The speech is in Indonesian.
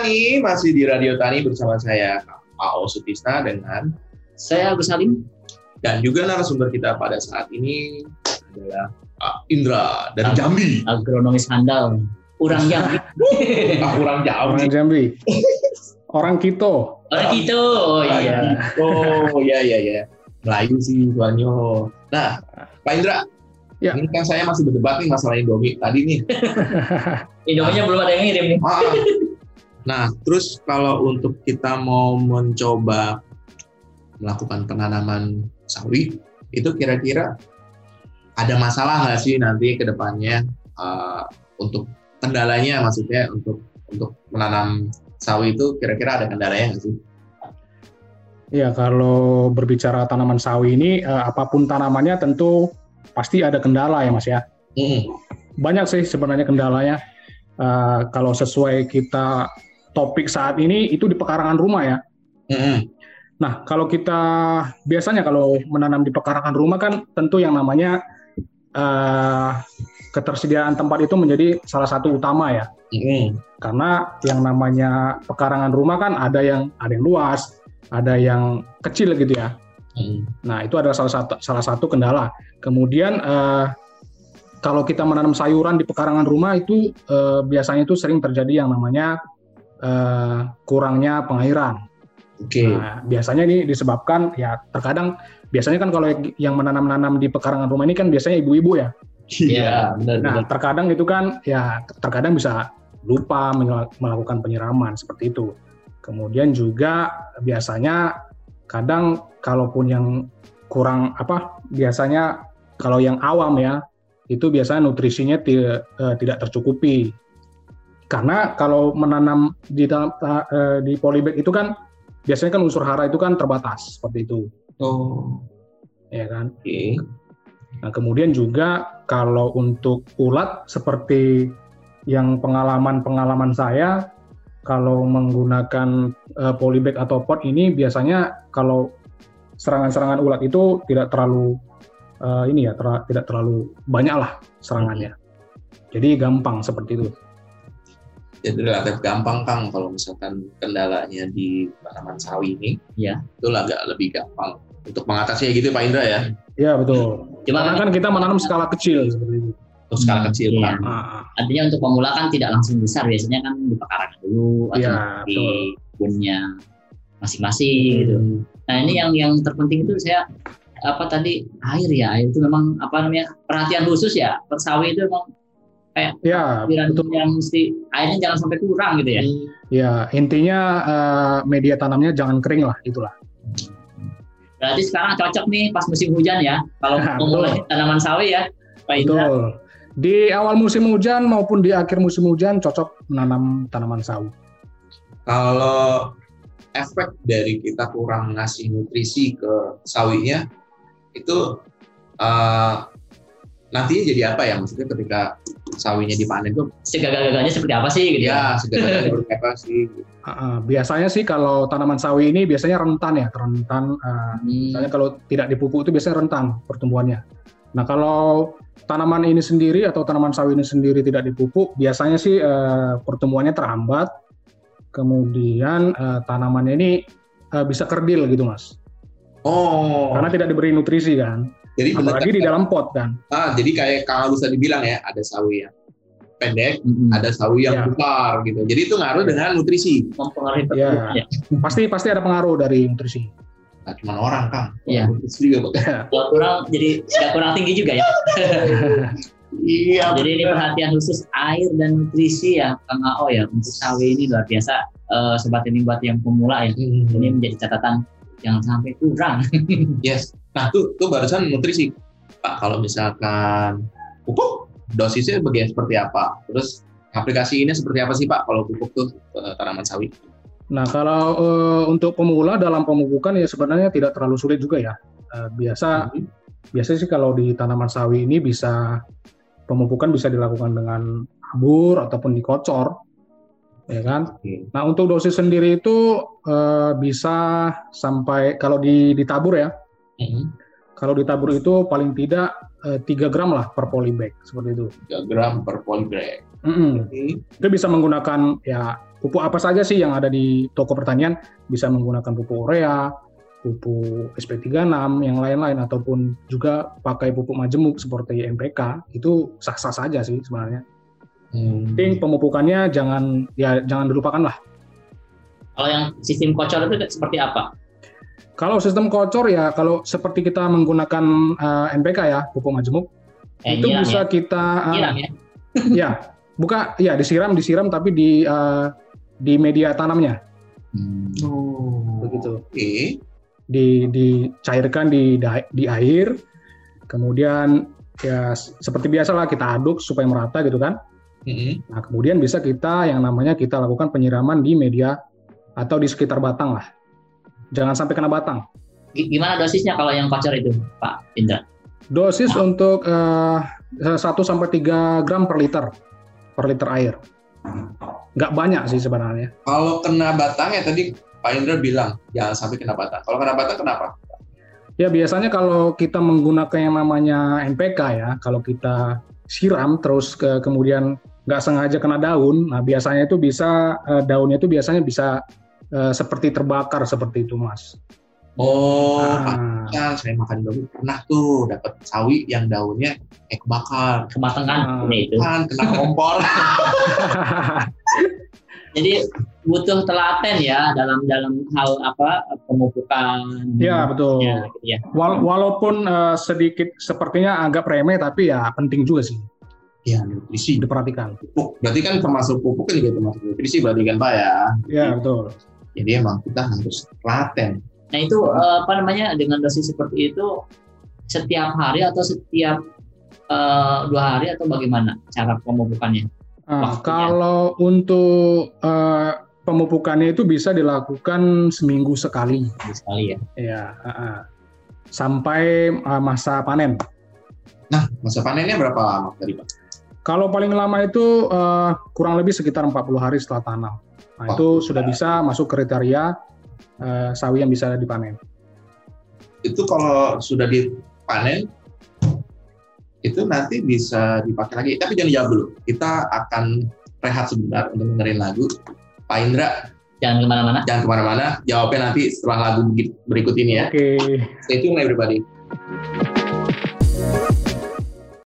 Tani, masih di Radio Tani bersama saya Pak O Sutisna dengan saya Agus Salim dan juga narasumber kita pada saat ini adalah Pak Indra dari Jambi. Agronomis handal, orang Jambi. ah, orang Jambi. Orang Jambi. Orang Kito. Orang Kito. Oh iya. Oh iya iya iya. Melayu sih tuannya. Nah, Pak Indra, Ya. ini kan saya masih berdebat nih masalah Indomie tadi nih. Indominya belum ada yang ngirim nih. Ah. Nah, terus kalau untuk kita mau mencoba melakukan penanaman sawi, itu kira-kira ada masalah nggak sih nanti ke depannya uh, untuk kendalanya, maksudnya untuk untuk menanam sawi itu kira-kira ada kendalanya nggak sih? Ya, kalau berbicara tanaman sawi ini, eh, apa pun tanamannya tentu pasti ada kendala ya Mas ya. Mm. Banyak sih sebenarnya kendalanya. Eh, kalau sesuai kita topik saat ini itu di pekarangan rumah ya. Mm. Nah, kalau kita biasanya kalau menanam di pekarangan rumah kan tentu yang namanya eh, ketersediaan tempat itu menjadi salah satu utama ya. Mm. Karena yang namanya pekarangan rumah kan ada yang ada yang luas, ada yang kecil gitu ya. Mm. Nah, itu adalah salah satu salah satu kendala. Kemudian eh, kalau kita menanam sayuran di pekarangan rumah itu eh, biasanya itu sering terjadi yang namanya eh, kurangnya pengairan. Oke. Nah, biasanya ini disebabkan ya terkadang biasanya kan kalau yang menanam-nanam di pekarangan rumah ini kan biasanya ibu-ibu ya. Iya, benar Nah, benar. terkadang itu kan ya terkadang bisa lupa melakukan penyiraman seperti itu. Kemudian juga biasanya kadang kalaupun yang kurang apa biasanya kalau yang awam ya itu biasanya nutrisinya tidak tidak tercukupi. Karena kalau menanam di dalam eh, di polybag itu kan biasanya kan unsur hara itu kan terbatas seperti itu, Oh, ya kan? oke. Nah, kemudian juga kalau untuk ulat seperti yang pengalaman-pengalaman saya kalau menggunakan eh, polybag atau pot ini biasanya kalau serangan-serangan ulat itu tidak terlalu eh, ini ya ter- tidak terlalu banyak lah serangannya. Jadi gampang seperti itu. Jadi relatif gampang Kang kalau misalkan kendalanya di tanaman sawi ini. Iya. Itu agak lebih gampang untuk mengatasinya gitu Pak Indra ya. Ya betul. Cuma Karena kan kita menanam skala kecil seperti itu. Untuk skala Hmm, kecil iya. Kang. Ah, artinya untuk pemula kan tidak langsung besar biasanya kan di pekarangan dulu atau Iya, di betul. kebunnya masing-masing gitu. Hmm. Nah ini yang yang terpenting itu saya apa tadi air ya air itu memang apa namanya perhatian khusus ya persawi itu memang Ya, pikiran betul. yang mesti airnya jangan sampai kurang gitu ya. Ya, intinya eh, media tanamnya jangan kering lah, itulah. Berarti sekarang cocok nih pas musim hujan ya kalau Betul. memulai tanaman sawi ya Pak Indra. Betul. Di awal musim hujan maupun di akhir musim hujan cocok menanam tanaman sawi. Kalau efek dari kita kurang ngasih nutrisi ke sawinya itu eh, nantinya jadi apa ya? Maksudnya ketika sawinya dipanen itu Segagal-gagalnya seperti apa sih gitu ya? ya seperti apa sih? Ah, biasanya sih kalau tanaman sawi ini biasanya rentan ya, rentan. eh, Hmm, misalnya kalau tidak dipupuk itu biasanya rentan pertumbuhannya. Nah kalau tanaman ini sendiri atau tanaman sawi ini sendiri tidak dipupuk, biasanya sih eh, pertumbuhannya terhambat. Kemudian eh, tanamannya ini eh, bisa kerdil gitu mas, Oh, karena tidak diberi nutrisi kan. Jadi benar Apalagi di dalam pot kan. ah, jadi kayak Kang Agus tadi bilang ya, ada sawi yang pendek, mm-mm. ada sawi yang Ya. besar gitu. Jadi itu ngaruh dengan nutrisi. mempengaruhi Ya. pertumbuhan ya. Pasti pasti ada pengaruh dari nutrisi. Nah, cuma orang Kang. Iya. Nutrisi juga Pak. Kalau kurang jadi nggak kurang tinggi juga ya. Iya. Jadi ini perhatian khusus air dan nutrisi ya Kang AO ya untuk sawi ini luar biasa. Eh, sobat ini buat yang pemula ya. Hmm. Ini menjadi catatan jangan sampai kurang. Yes. Nah, tuh tuh barusan nutrisi. Pak, kalau misalkan pupuk dosisnya bagian seperti apa? Terus aplikasi ini seperti apa sih Pak kalau pupuk tuh eh, tanaman sawi? Nah, kalau eh, untuk pemula dalam pemupukan ya sebenarnya tidak terlalu sulit juga ya. Eh, biasa Hmm. biasanya sih kalau di tanaman sawi ini bisa pemupukan bisa dilakukan dengan habur ataupun dikocor, ya kan? Oke. Nah, untuk dosis sendiri itu eh, bisa sampai kalau di ditabur ya, Hmm. kalau ditabur itu paling tidak eh, 3 gram lah per polybag seperti itu. 3 gram per polybag. Mm-mm. Oke. Itu bisa menggunakan ya pupuk apa saja sih yang ada di toko pertanian, bisa menggunakan pupuk urea, pupuk SP36, yang lain-lain ataupun juga pakai pupuk majemuk seperti MPK, itu sah-sah saja sih sebenarnya. Hmm. Penting pemupukannya jangan ya jangan dilupakan lah. Kalau yang sistem kocor itu seperti apa? Kalau sistem kocor ya kalau seperti kita menggunakan eh, NPK ya pupuk majemuk Eh, itu nyiram bisa ya? kita Nyiram ya? ya buka ya disiram disiram tapi di eh, di media tanamnya Hmm. Oh. begitu Oke. di dicairkan di di air kemudian ya seperti biasa lah kita aduk supaya merata gitu kan Mm-mm. nah kemudian bisa kita yang namanya kita lakukan penyiraman di media atau di sekitar batang lah jangan sampai kena batang Gimana dosisnya kalau yang kocor itu, Pak Indra? dosis untuk eh, 1 sampai 3 gram per liter per liter air nggak banyak sih sebenarnya Kalau kena batang ya tadi Pak Indra bilang jangan sampai kena batang. Kalau kena batang kenapa? Ya biasanya kalau kita menggunakan yang namanya NPK ya, kalau kita siram terus ke, kemudian nggak sengaja kena daun, nah biasanya itu bisa eh, daunnya itu biasanya bisa eh, seperti terbakar seperti itu mas. Oh, Ah, kan saya makan dulu pernah tuh dapat sawi yang daunnya kayak kebakar. Kematangan ini itu. Kan kena kompor. Jadi butuh telaten ya dalam dalam hal apa pemupukan. ya betul. Ya, gitu ya. Wal- walaupun eh, sedikit sepertinya agak remeh tapi ya penting juga sih ya nutrisi diperhatikan. pupuk. Berarti kan termasuk pupuk kan juga termasuk nutrisi berarti kan Pak ya. Ya betul. Jadi emang kita harus telaten. Nah itu eh, apa namanya dengan dosis seperti itu setiap hari atau setiap eh, dua hari atau bagaimana cara pemupukannya? Nah, Waktunya. kalau untuk eh, pemupukannya itu bisa dilakukan seminggu sekali. Sekali ya. Ya, heeh. sampai uh, masa panen. Nah, masa panennya berapa lama tadi Pak? Kalau paling lama itu uh, kurang lebih sekitar 40 hari setelah tanam. Nah, itu sudah bisa masuk kriteria uh, sawi yang bisa dipanen. Itu kalau sudah dipanen itu nanti bisa dipakai lagi. Tapi jangan jawab dulu. Kita akan rehat sebentar untuk dengerin lagu. Pak Indra, Jangan ke mana-mana. jangan ke mana-mana. Jawabnya nanti setelah lagu berikut ini ya. Oke. Stay tune everybody.